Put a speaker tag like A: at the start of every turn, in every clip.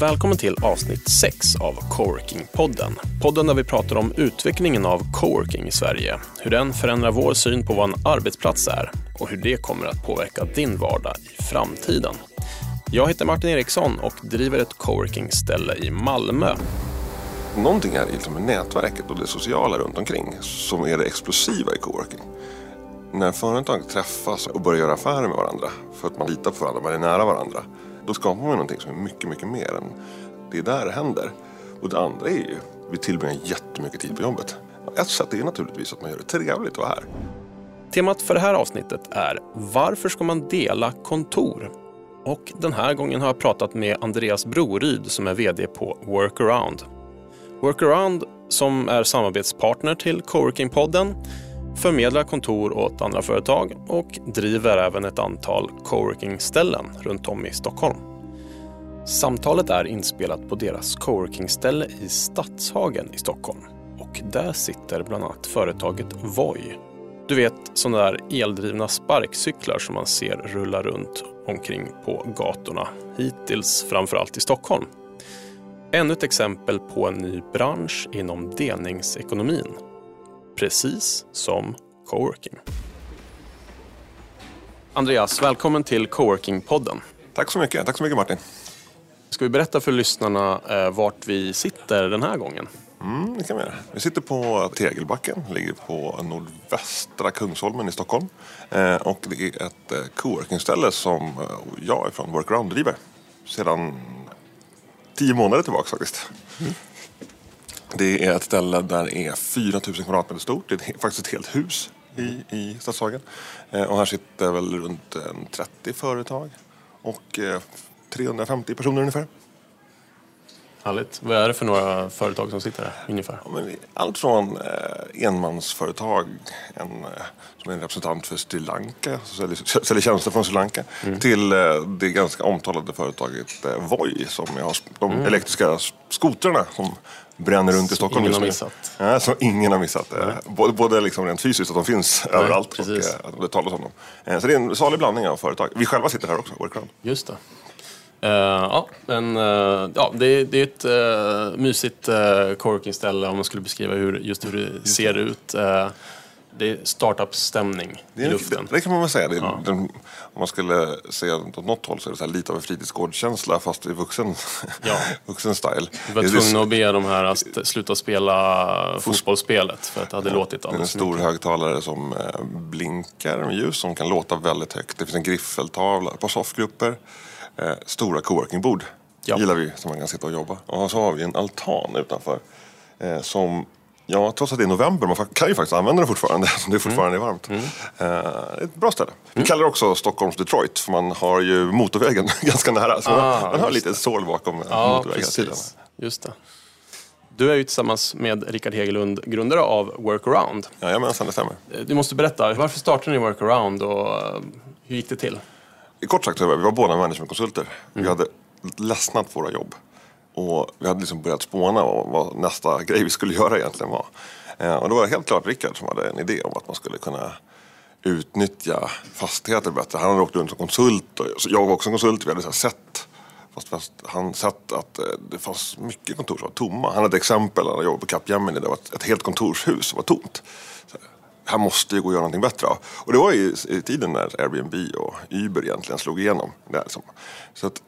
A: Välkommen till avsnitt 6 av Coworking-podden. Podden där vi pratar om utvecklingen av coworking i Sverige, hur den förändrar vår syn på vad en arbetsplats är och hur det kommer att påverka din vardag i framtiden. Jag heter Martin Eriksson och driver ett coworking-ställe i Malmö.
B: Någonting är liksom nätverket och det sociala runt omkring som är det explosiva i coworking. När företag träffas och börjar göra affärer med varandra för att man litar på varandra, man är nära varandra. Då skapar man någonting som är mycket, mycket mer än det är där det händer. Och det andra är ju, vi tillbringar jättemycket tid på jobbet. Ett sätt är naturligtvis att man gör det trevligt att vara här.
A: Temat för det här avsnittet är Varför ska man dela kontor? Och den här gången har jag pratat med Andreas Broryd som är VD på Workaround. Workaround, som är samarbetspartner till Coworking-podden, förmedlar kontor åt andra företag och driver även ett antal coworking-ställen runt om i Stockholm. Samtalet är inspelat på deras coworking-ställe i Stadshagen i Stockholm och där sitter bland annat företaget Voi. Du vet sådana där eldrivna sparkcyklar som man ser rulla runt omkring på gatorna, hittills framförallt i Stockholm. Ännu ett exempel på en ny bransch inom delningsekonomin precis som coworking. Andreas, välkommen till Coworking-podden.
B: Tack så mycket. Tack så mycket Martin.
A: Ska vi berätta för lyssnarna eh, vart vi sitter den här gången?
B: Mm, det kan vi göra. Vi sitter på Tegelbacken, ligger på nordvästra Kungsholmen i Stockholm. Eh, och det är ett eh, coworking-ställe som eh, jag från Workaround driver sedan tio månader tillbaka faktiskt. Mm. Det är ett ställe där det är 4 000 kvadratmeter stort. Det är faktiskt ett helt hus i, i Stadshagen. Eh, och här sitter väl runt 30 företag och eh, 350 personer ungefär.
A: Härligt. Vad är det för några företag som sitter här ungefär?
B: Ja, allt från eh, enmansföretag, en, eh, som är en representant för Sri Lanka, som säljer, säljer tjänster från Sri Lanka, mm. till eh, det ganska omtalade företaget eh, Voi som har de mm. elektriska skotrarna som bränner runt i Stockholm
A: ingen har missat.
B: Ja, som ingen har missat. Mm. Både, både liksom rent fysiskt, att de finns Nej, överallt precis. och att det talas om dem. Eh, så det är en salig blandning av företag. Vi själva sitter här också, Workaround.
A: Just det. Uh, ja, men, uh, ja, det, det är ett uh, mysigt uh, coworking-ställe om man skulle beskriva hur, just hur det just ser det. ut. Uh, det är startup-stämning i luften.
B: Det, det, kan man väl säga. Det, ja. den, om man skulle säga åt något håll så är det lite av en fritidsgårdskänsla fast i vuxen, ja. vuxen style.
A: Vi var tvungna att be de här att sluta spela fotbollsspelet för att det hade ja, låtit alldeles
B: Det är en stor högtalare som blinkar med ljus som kan låta väldigt högt. Det finns en griffeltavla, ett par soffgrupper eh, stora coworkingbord. Ja. gillar vi som man kan sitta och jobba. Och så har vi en altan utanför. Eh, som, ja trots att det är november, man kan ju faktiskt använda den fortfarande. det är fortfarande mm. varmt. Mm. Eh, ett bra ställe. Vi mm. kallar det också Stockholms Detroit. För man har ju motorvägen ganska nära. Så ah, man, man har lite sål bakom ja, motorvägen.
A: Just det. Du är ju tillsammans med Rickard Hegelund grundare av Workaround.
B: Jajamensan, det stämmer.
A: Eh, du måste berätta, varför startade ni Workaround och eh, hur gick det till?
B: Kort sagt, vi var båda managementkonsulter. Mm. Vi hade ledsnat på våra jobb. Och vi hade liksom börjat spåna vad nästa grej vi skulle göra egentligen var. Eh, och då var det helt klart Rickard som hade en idé om att man skulle kunna utnyttja fastigheter bättre. Han hade åkt runt som konsult och jag var också konsult. Vi hade så sett Fast, fast han sett att eh, det fanns mycket kontor som var tomma. Han hade exempel, han jobbade på Capgemini, det var ett, ett helt kontorshus som var tomt här måste ju gå att göra någonting bättre av. Och det var ju i tiden när Airbnb och Uber egentligen slog igenom. Det liksom. Så att,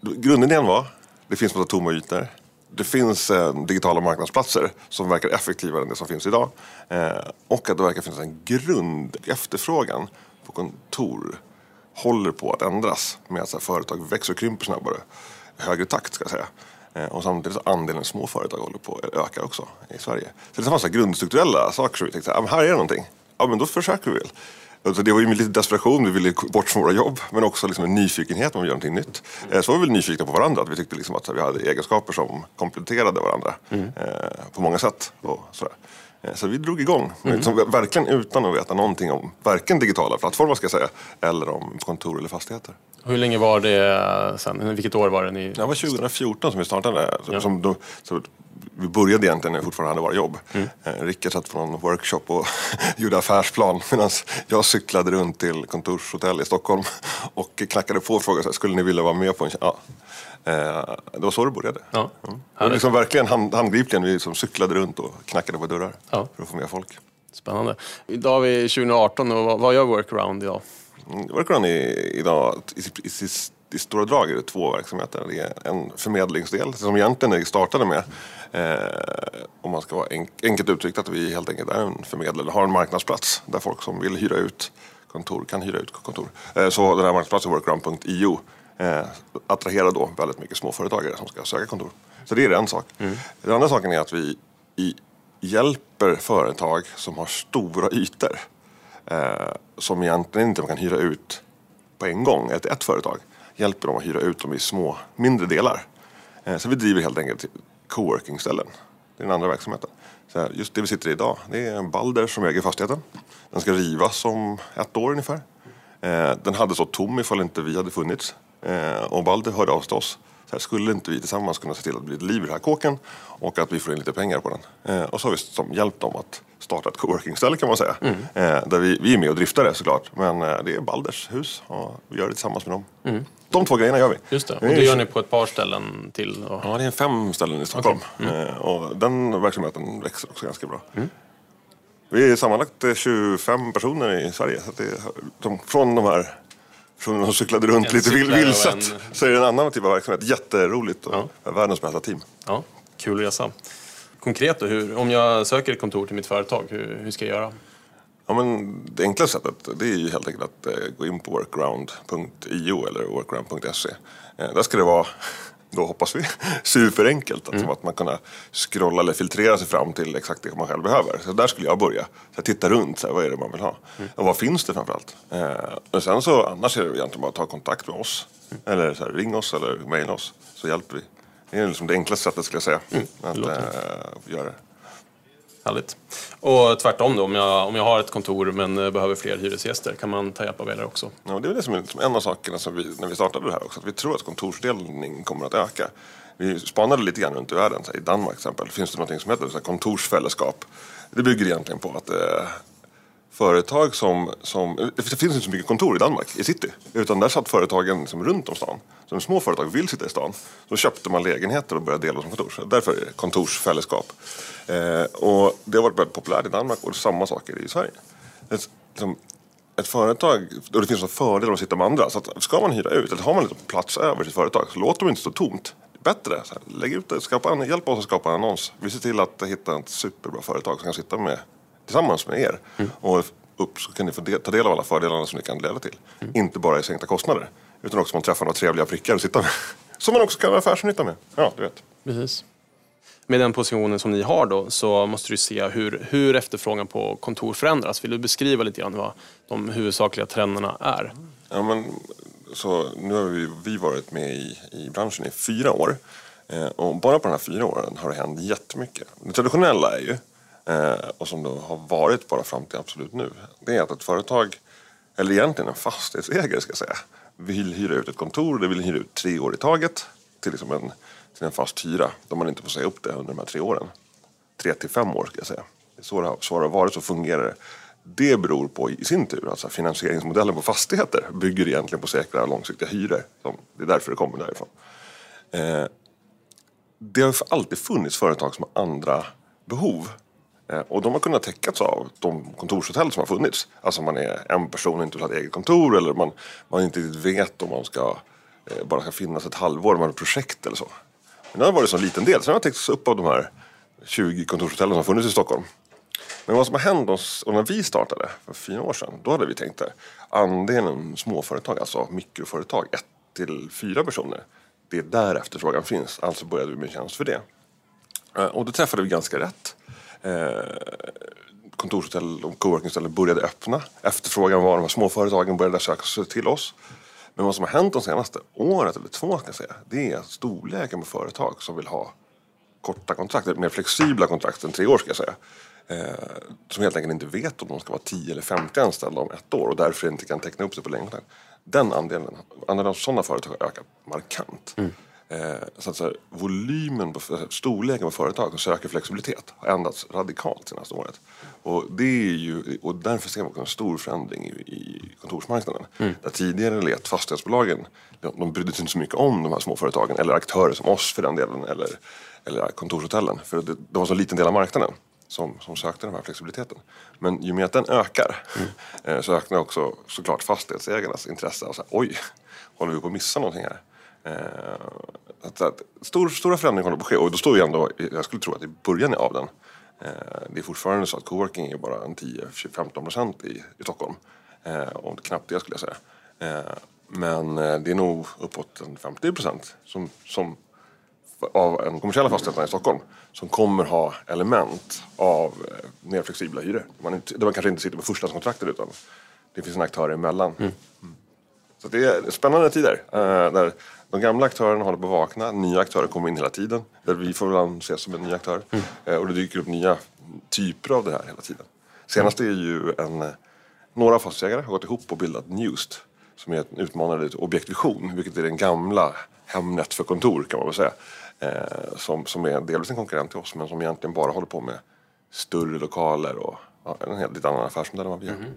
B: grundidén var, det finns massa tomma ytor. Det finns eh, digitala marknadsplatser som verkar effektivare än det som finns idag. Eh, och att det verkar finnas en grund efterfrågan på kontor håller på att ändras med att så här, företag växer och krymper snabbare. Högre takt ska jag säga. Eh, och samtidigt så andelen små företag håller på att öka också i Sverige. Så det fanns grundstrukturella saker som vi tänkte, här är det någonting. Ja men då försöker vi väl. Så det var ju med lite desperation, vi ville bort från våra jobb. Men också liksom en nyfikenhet om att göra någonting nytt. Eh, så var vi väl nyfikna på varandra. Att vi tyckte liksom att vi hade egenskaper som kompletterade varandra. Mm. Eh, på många sätt. Och sådär. Så vi drog igång. Mm. Liksom, verkligen utan att veta någonting om varken digitala plattformar ska jag säga. Eller om kontor eller fastigheter.
A: Hur länge var det sen? Vilket år var det ni...
B: Det var 2014 som vi startade. Ja. Som då, så vi började egentligen när vi fortfarande hade våra jobb. Mm. Eh, Rickard satt på någon workshop och gjorde affärsplan medan jag cyklade runt till kontorshotell i Stockholm och knackade på och frågade skulle ni vilja vara med på en Ja. Eh, det var så det började. Ja. Mm. Det var liksom verkligen hand, handgripligen. Vi liksom cyklade runt och knackade på dörrar ja. för att få med folk.
A: Spännande. Idag är vi 2018 och vad gör Workaround idag?
B: Mm, Workaround är idag i, i, i, i stora drag är det två verksamheter. Det är en förmedlingsdel som egentligen vi startade med eh, om man ska vara enk enkelt uttryckt att vi helt enkelt är en förmedlare, har en marknadsplats där folk som vill hyra ut kontor kan hyra ut kontor. Eh, så den här marknadsplatsen workaround.io eh, attraherar då väldigt mycket småföretagare som ska söka kontor. Så det är en sak. Mm. Den andra saken är att vi i, hjälper företag som har stora ytor eh, som egentligen inte man kan hyra ut på en gång, ett, ett företag. Hjälper dem att hyra ut dem i små, mindre delar. Eh, så vi driver helt enkelt coworking-ställen. Det är den andra verksamheten. Så här, just det vi sitter i idag, det är en Balder som äger fastigheten. Den ska rivas om ett år ungefär. Eh, den hade stått tom ifall inte vi hade funnits. Eh, och Balder hörde av sig till oss. Så här, skulle inte vi tillsammans kunna se till att det blir ett liv i den här kåken och att vi får in lite pengar på den. Eh, och så har vi som hjälpt dem att starta ett coworking-ställe kan man säga. Mm. Eh, där vi, vi är med och driftar det såklart. Men eh, det är Balders hus och vi gör det tillsammans med dem. Mm. De två grejerna gör vi.
A: Just det, och det gör ni på ett par ställen till? Och...
B: Ja, det är fem ställen i Stockholm. Okay. Mm. och den verksamheten växer också ganska bra. Mm. Vi är sammanlagt 25 personer i Sverige. Så det, de, från de här från de cyklade runt en lite vilset en... så är det en annan typ av verksamhet. Jätteroligt och ja. världens bästa team.
A: Ja, kul resa. Konkret då, hur, om jag söker ett kontor till mitt företag, hur, hur ska jag göra?
B: Ja, men det enkla sättet det är ju helt enkelt att eh, gå in på workaround.io eller workaround.se. Eh, där ska det vara, då hoppas vi, superenkelt. Alltså mm. att man kan scrolla eller filtrera sig fram till exakt det man själv behöver. Så där skulle jag börja. Så titta runt, så här, vad är det man vill ha? Mm. Och vad finns det framförallt? Eh, och sen så annars är det egentligen bara att ta kontakt med oss. Mm. Eller så här, ring oss eller mejla oss så hjälper vi. Det är liksom det enklaste sättet skulle jag säga. Mm. Att äh, göra det.
A: Härligt. Och tvärtom då, om jag, om jag har ett kontor men eh, behöver fler hyresgäster, kan man ta hjälp av er också?
B: Ja, det är det som är liksom en av sakerna som vi, när vi startade det här också, att vi tror att kontorsdelning kommer att öka. Vi spanade lite grann runt i världen, i Danmark till exempel, finns det något som heter så kontorsfällskap. Det bygger egentligen på att eh, företag som, som... Det finns inte så mycket kontor i Danmark, i city. Utan där satt företagen liksom runt om stan. Så de små företag vill sitta i stan, så köpte man lägenheter och började dela som kontor. Så därför är det kontorsfällskap. Eh, och det har varit väldigt populärt i Danmark och samma sak är det i Sverige. Ett, liksom, ett företag, och det finns en fördel att sitta med andra. Så att ska man hyra ut, eller har man lite plats över sitt företag, så låt dem inte stå tomt. Bättre, så här, lägg ut det, skapa en, hjälp oss att skapa en annons. Vi ser till att hitta ett superbra företag som kan sitta med tillsammans med er. Mm. Och upp så kan ni få del, ta del av alla fördelarna som det kan leda till. Mm. Inte bara i sänkta kostnader. Utan också man träffar några trevliga prickar att sitta med. Som man också kan ha affärsnytta med. Ja, du vet.
A: Precis. Med den positionen som ni har då så måste du se hur, hur efterfrågan på kontor förändras. Vill du beskriva lite grann vad de huvudsakliga trenderna är?
B: Ja, men, så nu har vi, vi varit med i, i branschen i fyra år. Eh, och bara på de här fyra åren har det hänt jättemycket. Det traditionella är ju Eh, och som då har varit bara fram till absolut nu, det är att ett företag, eller egentligen en fastighetsägare ska jag säga, vill hyra ut ett kontor, det vill hyra ut tre år i taget till, liksom en, till en fast hyra, då man inte får säga upp det under de här tre åren. Tre till fem år ska jag säga. Så det har, så det har varit, så fungerar det. Det beror på i sin tur, alltså finansieringsmodellen på fastigheter bygger egentligen på säkra långsiktiga hyror. Det är därför det kommer därifrån. Eh, det har alltid funnits företag som har andra behov Eh, och de har kunnat täckas av de kontorshotell som har funnits. Alltså man är en person och inte vill ha ett eget kontor eller man, man inte riktigt vet om man ska eh, bara ska finnas ett halvår, man har ett projekt eller så. Men det har varit en liten del, sen har täckts upp av de här 20 kontorshotellen som har funnits i Stockholm. Men vad som har hänt oss, och när vi startade för fyra år sedan, då hade vi tänkt att andelen småföretag, alltså mikroföretag, ett till fyra personer, det är där efterfrågan finns. Alltså började vi med tjänst för det. Eh, och då träffade vi ganska rätt Eh, kontorshotell och coworkingställen började öppna. Efterfrågan var, de här småföretagen började söka sig till oss. Men vad som har hänt de senaste året eller två ska jag säga, det är storleken på företag som vill ha korta kontrakt, mer flexibla kontrakt än tre år ska jag säga. Eh, som helt enkelt inte vet om de ska vara 10 eller 50 anställda om ett år och därför inte kan teckna upp sig på längre kontrakt. Den andelen, andelen av sådana företag har ökat markant. Mm. Eh, så att så här, volymen, på, storleken på företag som söker flexibilitet har ändrats radikalt senaste året. Och, det är ju, och därför ser man också en stor förändring i, i kontorsmarknaden. Mm. Där tidigare let fastighetsbolagen, de brydde sig inte så mycket om de här småföretagen eller aktörer som oss för den delen eller, eller kontorshotellen. För det, det var en så liten del av marknaden som, som sökte den här flexibiliteten. Men ju mer att den ökar mm. så ökar också såklart fastighetsägarnas intresse. Och så här, Oj, håller vi på att missa någonting här? Att, att, stor, stora förändringar håller på att ske och då står vi ändå, jag skulle tro att i början av den. Eh, det är fortfarande så att coworking är bara en 10-15 procent i, i Stockholm. Eh, och knappt det skulle jag säga. Eh, men eh, det är nog uppåt en 50 procent som, som av en kommersiella fastigheterna i Stockholm som kommer ha element av eh, mer flexibla hyror. Man, inte, där man kanske inte sitter på första kontraktet utan det finns en aktör emellan. Mm. Mm. Så det är spännande tider. Eh, där de gamla aktörerna håller på att vakna, nya aktörer kommer in hela tiden. Vi får väl ses som en ny aktör. Mm. Eh, och det dyker upp nya typer av det här hela tiden. Senast är ju en, eh, några fastighetsägare har gått ihop och bildat Newst. Som är en utmanande objektvision, vilket är den gamla Hemnet för kontor kan man väl säga. Eh, som, som är delvis en konkurrent till oss men som egentligen bara håller på med större lokaler och ja, en helt annan affärsmodell än vad vi gör. Mm.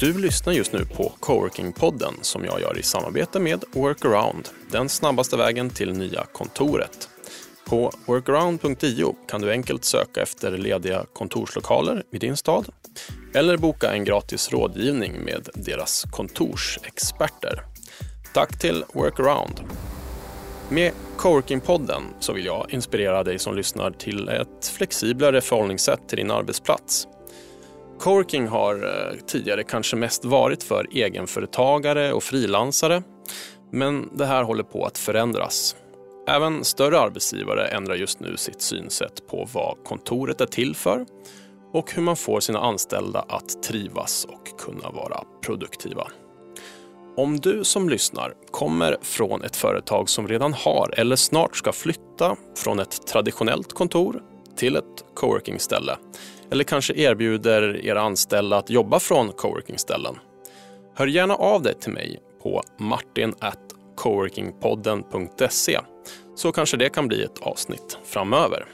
A: Du lyssnar just nu på Coworking-podden som jag gör i samarbete med Workaround, den snabbaste vägen till nya kontoret. På workaround.io kan du enkelt söka efter lediga kontorslokaler i din stad eller boka en gratis rådgivning med deras kontorsexperter. Tack till Workaround. Med Coworking-podden så vill jag inspirera dig som lyssnar till ett flexiblare förhållningssätt till din arbetsplats. Corking har eh, tidigare kanske mest varit för egenföretagare och frilansare. Men det här håller på att förändras. Även större arbetsgivare ändrar just nu sitt synsätt på vad kontoret är till för och hur man får sina anställda att trivas och kunna vara produktiva. Om du som lyssnar kommer från ett företag som redan har eller snart ska flytta från ett traditionellt kontor till ett coworkingställe eller kanske erbjuder era anställda att jobba från coworkingställen. Hör gärna av dig till mig på martin.coworkingpodden.se så kanske det kan bli ett avsnitt framöver.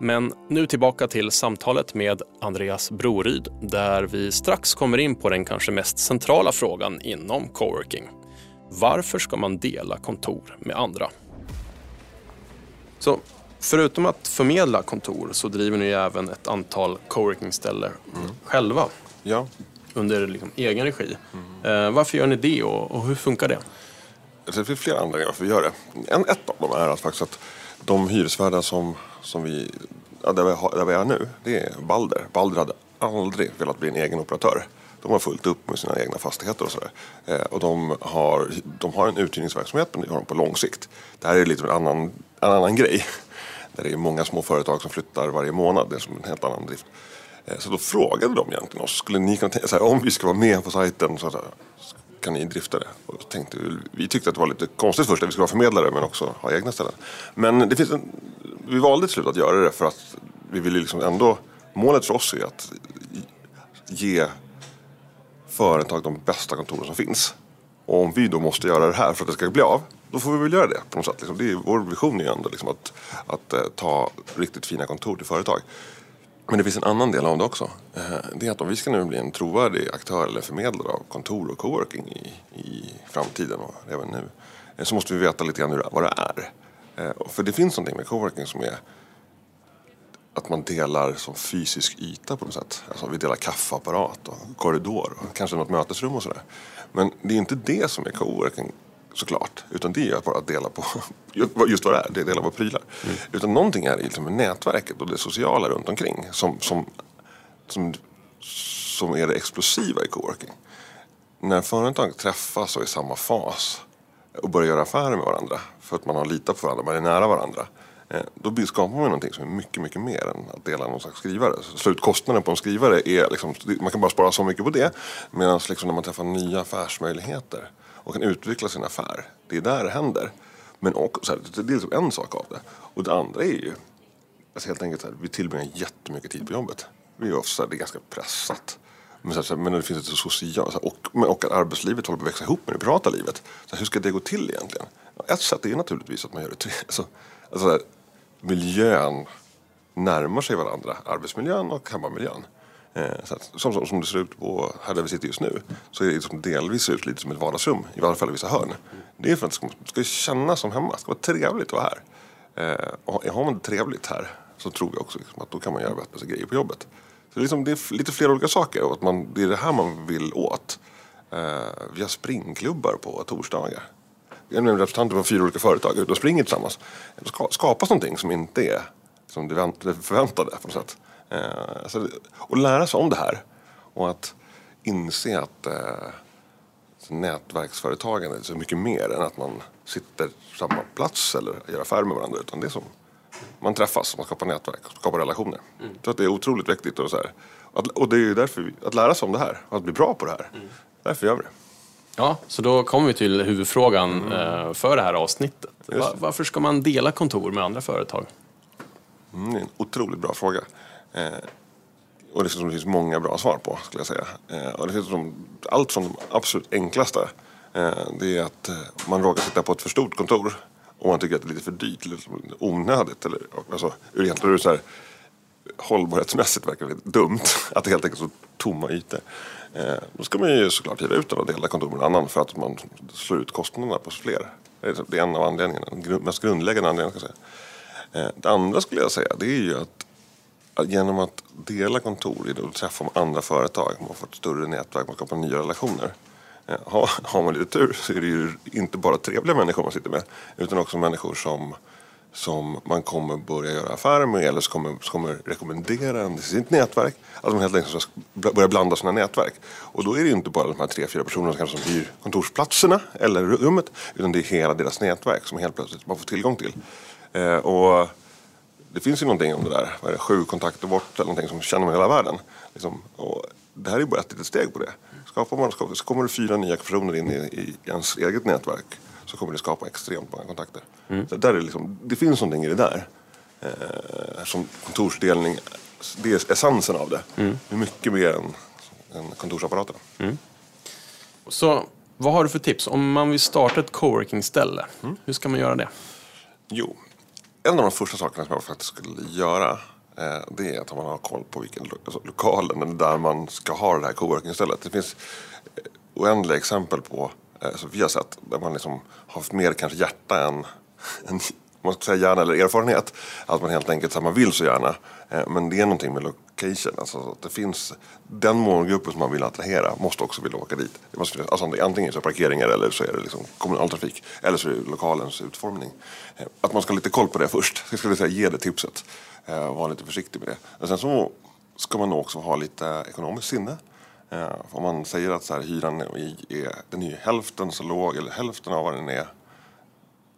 A: Men nu tillbaka till samtalet med Andreas Broryd där vi strax kommer in på den kanske mest centrala frågan inom coworking. Varför ska man dela kontor med andra? Så förutom att förmedla kontor så driver ni även ett antal coworking-ställen mm. själva.
B: Ja.
A: Under liksom egen regi. Mm. Eh, varför gör ni det och, och hur funkar det?
B: Det finns flera anledningar varför vi gör det. En, ett av dem är att faktiskt att de hyresvärdar som, som vi, ja, där, vi har, där vi är nu, det är Balder. Balder hade aldrig velat bli en egen operatör. De har fullt upp med sina egna fastigheter och sådär. Eh, och de har, de har en uthyrningsverksamhet men det har de på lång sikt. Det här är lite en annan, en annan grej. Där det är många små företag som flyttar varje månad. Det är som en helt annan drift. Eh, så då frågade de egentligen oss, skulle ni kunna tänka, om vi ska vara med på sajten så kan ni drifta det? Och tänkte, vi tyckte att det var lite konstigt först att vi skulle vara förmedlare men också ha egna ställen. Men det finns en, vi valde till slut att göra det för att vi ville liksom ändå, målet för oss är att ge företag de bästa kontoren som finns. Och om vi då måste göra det här för att det ska bli av, då får vi väl göra det på något sätt. Liksom. Det är, vår vision är ju ändå liksom att, att eh, ta riktigt fina kontor till företag. Men det finns en annan del av det också. Eh, det är att om vi ska nu bli en trovärdig aktör eller förmedlare av kontor och coworking i, i framtiden och även nu. Eh, så måste vi veta lite grann vad det är. Eh, för det finns någonting med coworking som är att man delar som fysisk yta på något sätt. Alltså vi delar kaffeapparat och korridor och kanske något mötesrum och sådär. Men det är inte det som är coworking såklart. Utan det är att bara dela på just vad det är, det är dela på prylar. Mm. Utan någonting är liksom nätverket och det sociala runt omkring som, som, som, som är det explosiva i coworking. När företag träffas och är i samma fas och börjar göra affärer med varandra för att man har litat på varandra, man är nära varandra Eh, då skapar man någonting som är mycket, mycket mer än att dela någon slags skrivare. Så slutkostnaden på en skrivare är liksom, man kan bara spara så mycket på det. Medan liksom när man träffar nya affärsmöjligheter och kan utveckla sin affär, det är där det händer. Men också, så här, det är liksom en sak av det. Och det andra är ju alltså helt enkelt så här, vi tillbringar jättemycket tid på jobbet. Vi är ofta, det är ganska pressat. Men, så här, men det finns ett socialt, och, och att arbetslivet håller på att växa ihop med det privata livet. Så här, hur ska det gå till egentligen? Ett sätt är naturligtvis att man gör det tre, alltså, alltså här, miljön närmar sig varandra, arbetsmiljön och hemmamiljön. Eh, så att, som, som, det ser ut på, här där vi sitter just nu så är det liksom delvis ut lite som ett vardagsrum, i varje fall i vissa hörn. Det är för att det ska, ska kännas som hemma, det ska vara trevligt att vara här. Eh, och har man det trevligt här så tror jag också liksom, att då kan man göra bättre grejer på jobbet. Så det, är liksom, det är lite fler olika saker och att man, det är det här man vill åt. Eh, vi har springklubbar på torsdagar. Jag är representanter från fyra olika företag ute och springer tillsammans. Det ska, skapas någonting som inte är som det förväntade på något sätt. Eh, så, och lära sig om det här och att inse att eh, nätverksföretagande är så mycket mer än att man sitter på samma plats eller gör affärer med varandra. Utan det är som man träffas, man skapar nätverk, skapar relationer. Mm. Så att det är otroligt viktigt. Och, så här. och det är ju därför vi, att lära sig om det här, att bli bra på det här. Mm. Därför gör vi det.
A: Ja, så då kommer vi till huvudfrågan mm. Eh, för det här avsnittet. Var, varför ska man dela kontor med andra företag?
B: Mm, det är en otroligt bra fråga. Eh, och det, finns många bra svar på skulle jag säga. Eh, och det finns allt från de absolut enklaste. Eh, det är att eh, man råkar sitta på ett för stort kontor och man tycker att det är lite för dyrt lite onödigt. Eller, alltså, egentligen är det så här, hållbarhetsmässigt verkar det dumt att det helt enkelt är så tomma ytor. Eh, då ska man ju såklart hyra ut den och dela kontor med någon annan för att man slår ut kostnaderna på fler. Det är en av anledningarna, den mest grundläggande anledningen. Ska jag säga. Eh, det andra skulle jag säga det är ju att genom att dela kontor och träffa andra företag, man får ett större nätverk, man skapar nya relationer. Eh, har, har man lite tur så är det ju inte bara trevliga människor man sitter med utan också människor som, som man kommer börja göra affärer med eller som kommer, som kommer rekommendera en till sitt nätverk. Alltså man helt enkelt ska börja blanda sina nätverk. Och då är det ju inte bara de här tre, fyra personerna som kanske hyr kontorsplatserna eller rummet utan det är hela deras nätverk som helt plötsligt man får tillgång till. Eh, och det finns ju någonting om det där, vad är det, sju kontakter bort eller någonting som känner med hela världen. Liksom, och det här är bara ett litet steg på det. Skapar man, så kommer det fyra nya personer in i, i ens eget nätverk så kommer det skapa extremt många kontakter. Mm. Så där är liksom, det finns någonting i det där. Eh, som kontorsdelning, det är essensen av det. Mm. Mycket mer än, än kontorsapparaten. Mm.
A: Så vad har du för tips? Om man vill starta ett coworking-ställe, mm. hur ska man göra det?
B: Jo, en av de första sakerna som jag faktiskt skulle göra eh, det är att man har koll på vilken lo alltså, lokalen där man ska ha det här coworking-stället. Det finns eh, oändliga exempel på, eh, som vi har sett, där man liksom har haft mer kanske hjärta än, än man ska säga hjärna eller erfarenhet. Att man helt enkelt så man vill så gärna. Eh, men det är någonting med location. Alltså att det finns, den målgruppen som man vill attrahera måste också vilja åka dit. Det måste, alltså antingen så är det parkeringar eller så är det liksom kommunaltrafik. Eller så är det lokalens utformning. Eh, att man ska ha lite koll på det först. Jag skulle säga ge det tipset. Eh, var vara lite försiktig med det. Men sen så ska man också ha lite ekonomiskt sinne. Eh, om man säger att så här, hyran är, den är hälften så låg eller hälften av vad den är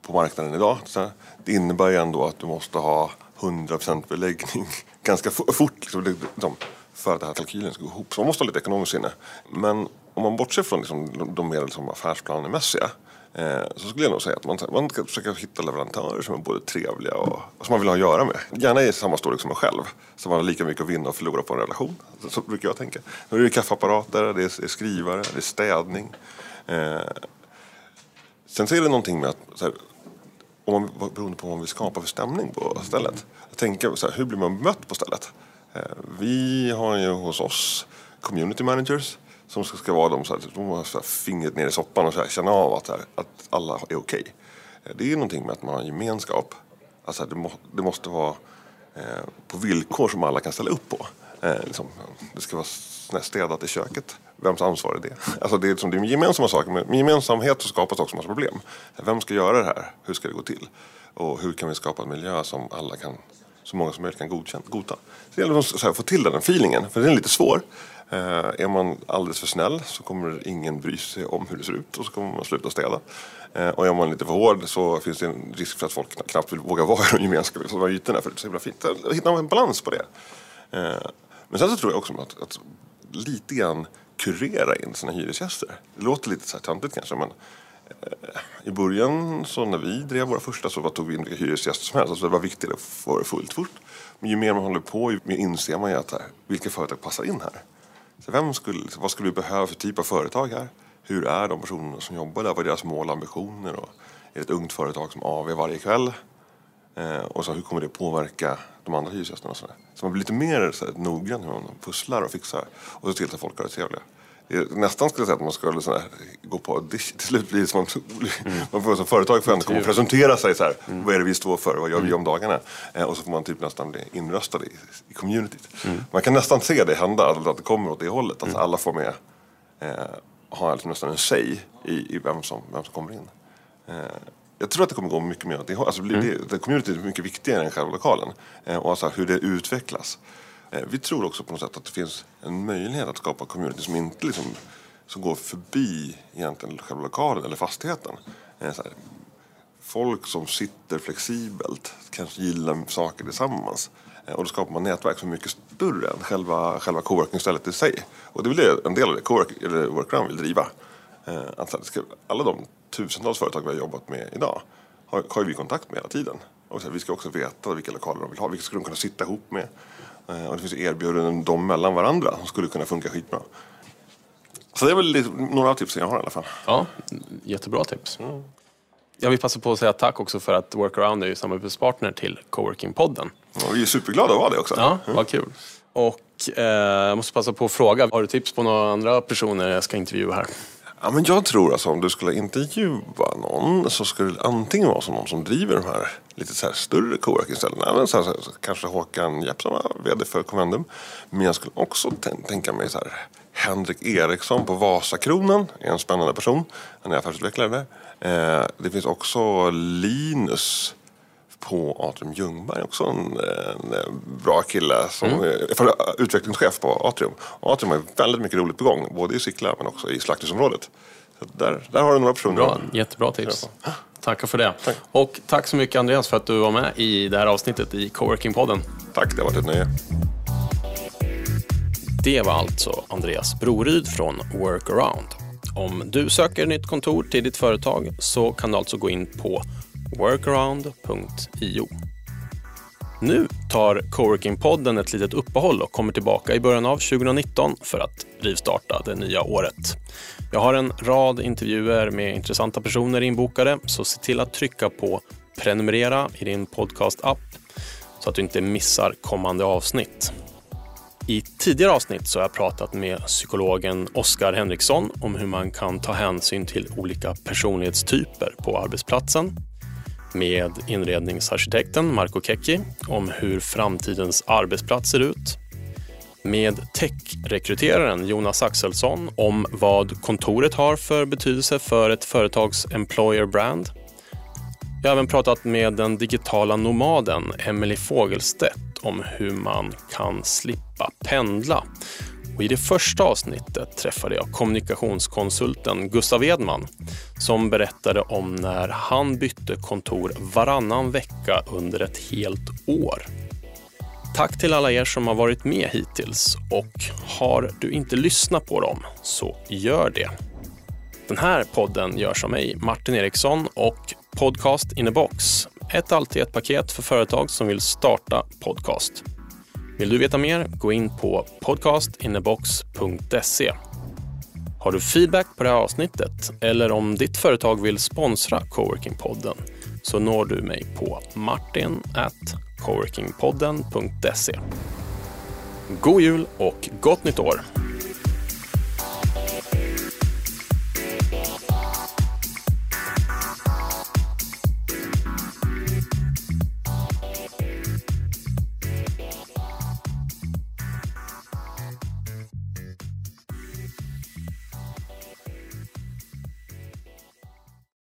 B: på marknaden idag. Så det innebär ju ändå att du måste ha 100% beläggning ganska fort liksom, liksom, för att den här kalkylen ska gå ihop. Så man måste ha lite ekonomiskt sinne. Men om man bortser från liksom, de mer liksom, affärsplanemässiga eh, så skulle jag nog säga att man, man ska försöka hitta leverantörer som är både trevliga och, och som man vill ha att göra med. Gärna i samma storlek som man själv. Så man har lika mycket att vinna och förlora på en relation. Så, så brukar jag tänka. Nu är det kaffeapparater, det är, skrivare, det är städning. Eh, sen så är det någonting med att så här, om man, beroende på vad man vill skapa för stämning på stället. Att tänka så här, hur blir man bemött på stället? Eh, vi har ju hos oss community managers som ska, ska vara de, så här, de har så här, fingret ner i soppan och så här, känna av att, här, att alla är okej. Okay. Det är någonting med att man har gemenskap. Alltså, det, må, det måste vara eh, på villkor som alla kan ställa upp på. Eh, liksom, det ska vara städat i köket. Vems ansvar är det? Alltså det är, liksom, det är gemensamma saker. men Med gemensamhet så skapas också massa problem. Vem ska göra det här? Hur ska det gå till? Och hur kan vi skapa en miljö som alla kan, så många som möjligt kan godkänna, godta? Så det gäller att här, få till den feelingen, för den är lite svår. Eh, är man alldeles för snäll så kommer ingen bry sig om hur det ser ut och så kommer man sluta städa. Eh, och är man lite för hård så finns det en risk för att folk knappt vill våga vara i de gemensamma ytorna för det är så himla fint. Hitta en balans på det. Eh, men sen så tror jag också att, att lite grann kurera in sina hyresgäster. Det låter lite så här töntigt kanske men eh, I början så när vi drev våra första så tog vi in vilka hyresgäster som helst. Alltså det var viktigt att få det fullt fort. Men ju mer man håller på, ju mer inser man ju att här, vilka företag passar in här. Så vem skulle, liksom, vad skulle vi behöva för typ av företag här? Hur är de personerna som jobbar där? Vad är deras mål och ambitioner? Och är det ett ungt företag som AV varje kväll? Eh, och så hur kommer det påverka de andra hyresgästerna? Och så, där. så man blir lite mer så här, noggrann hur man pusslar och fixar. Och så till att folk har det trevliga. Nästan skulle jag säga att man skulle så här, gå på audition. Till slut blir det som att mm. man får, som företag får komma och presentera sig. Så här, mm. Vad är det vi står för? Vad gör vi mm. om dagarna? Eh, och så får man typ nästan bli inröstad i, i communityt. Mm. Man kan nästan se det hända, att det kommer åt det hållet. Alltså alla får med, eh, ha liksom nästan en säg i, i vem, som, vem som kommer in. Eh, jag tror att det kommer gå mycket mer åt det. Alltså, mm. det, det, community är mycket viktigare än själva lokalen. Eh, och alltså hur det utvecklas. Eh, vi tror också på något sätt att det finns en möjlighet att skapa community som inte liksom, som går förbi egentligen själva lokalen eller fastigheten. Eh, här, folk som sitter flexibelt, kanske gillar saker tillsammans. Eh, och då skapar man nätverk som är mycket större än själva, själva coworking-stället i sig. Och det är väl en del av det cowork, eller Workaround vill driva. Att alla de tusentals företag vi har jobbat med idag har, har vi kontakt med hela tiden. Och så vi ska också veta vilka lokaler de vill ha, vilka ska de kunna sitta ihop med. Eh, och det finns erbjudanden dem mellan varandra som skulle kunna funka skitbra. Så det är väl några av tipsen jag har i alla fall.
A: Ja, jättebra tips. Mm. Jag vill passa på att säga tack också för att Workaround är samarbetspartner till Coworking-podden.
B: Ja, vi är superglada att vara det också.
A: Ja, mm. vad kul. Och eh, jag måste passa på att fråga, har du tips på några andra personer jag ska intervjua här?
B: Ja, men jag tror alltså om du skulle intervjua någon så skulle det antingen vara som någon som driver de här lite så här större coworkingställena. Så, så, kanske Håkan Jeppsson, VD för Convendum. Men jag skulle också tänka mig så här Henrik Eriksson på Vasakronan är en spännande person. Han är affärsutvecklare där. Eh, det finns också Linus på Atrium Ljungberg, också en, en bra kille som mm. är utvecklingschef på Atrium. Atrium har väldigt mycket roligt på gång, både i Sickla men också i slakthusområdet. Så där, där har du några personer.
A: Bra, jättebra tips. Tackar för det. Tack. Och tack så mycket Andreas för att du var med i det här avsnittet i Coworking-podden.
B: Tack, det har varit ett nöje.
A: Det var alltså Andreas Broryd från Workaround. Om du söker nytt kontor till ditt företag så kan du alltså gå in på workaround.io. Nu tar Coworking-podden ett litet uppehåll och kommer tillbaka i början av 2019 för att rivstarta det nya året. Jag har en rad intervjuer med intressanta personer inbokade, så se till att trycka på prenumerera i din podcast-app så att du inte missar kommande avsnitt. I tidigare avsnitt så har jag pratat med psykologen Oskar Henriksson om hur man kan ta hänsyn till olika personlighetstyper på arbetsplatsen med inredningsarkitekten Marco Kekki om hur framtidens arbetsplats ser ut. Med techrekryteraren Jonas Axelsson om vad kontoret har för betydelse för ett företags employer brand. Jag har även pratat med den digitala nomaden Emily Fogelstedt om hur man kan slippa pendla och I det första avsnittet träffade jag kommunikationskonsulten Gustav Edman som berättade om när han bytte kontor varannan vecka under ett helt år. Tack till alla er som har varit med hittills och har du inte lyssnat på dem så gör det. Den här podden görs av mig, Martin Eriksson och Podcast in a box. Ett alltid ett paket för företag som vill starta podcast. Vill du veta mer? Gå in på podcastinnebox.se. Har du feedback på det här avsnittet eller om ditt företag vill sponsra coworkingpodden så når du mig på martin coworkingpodden.se. God jul och gott nytt år!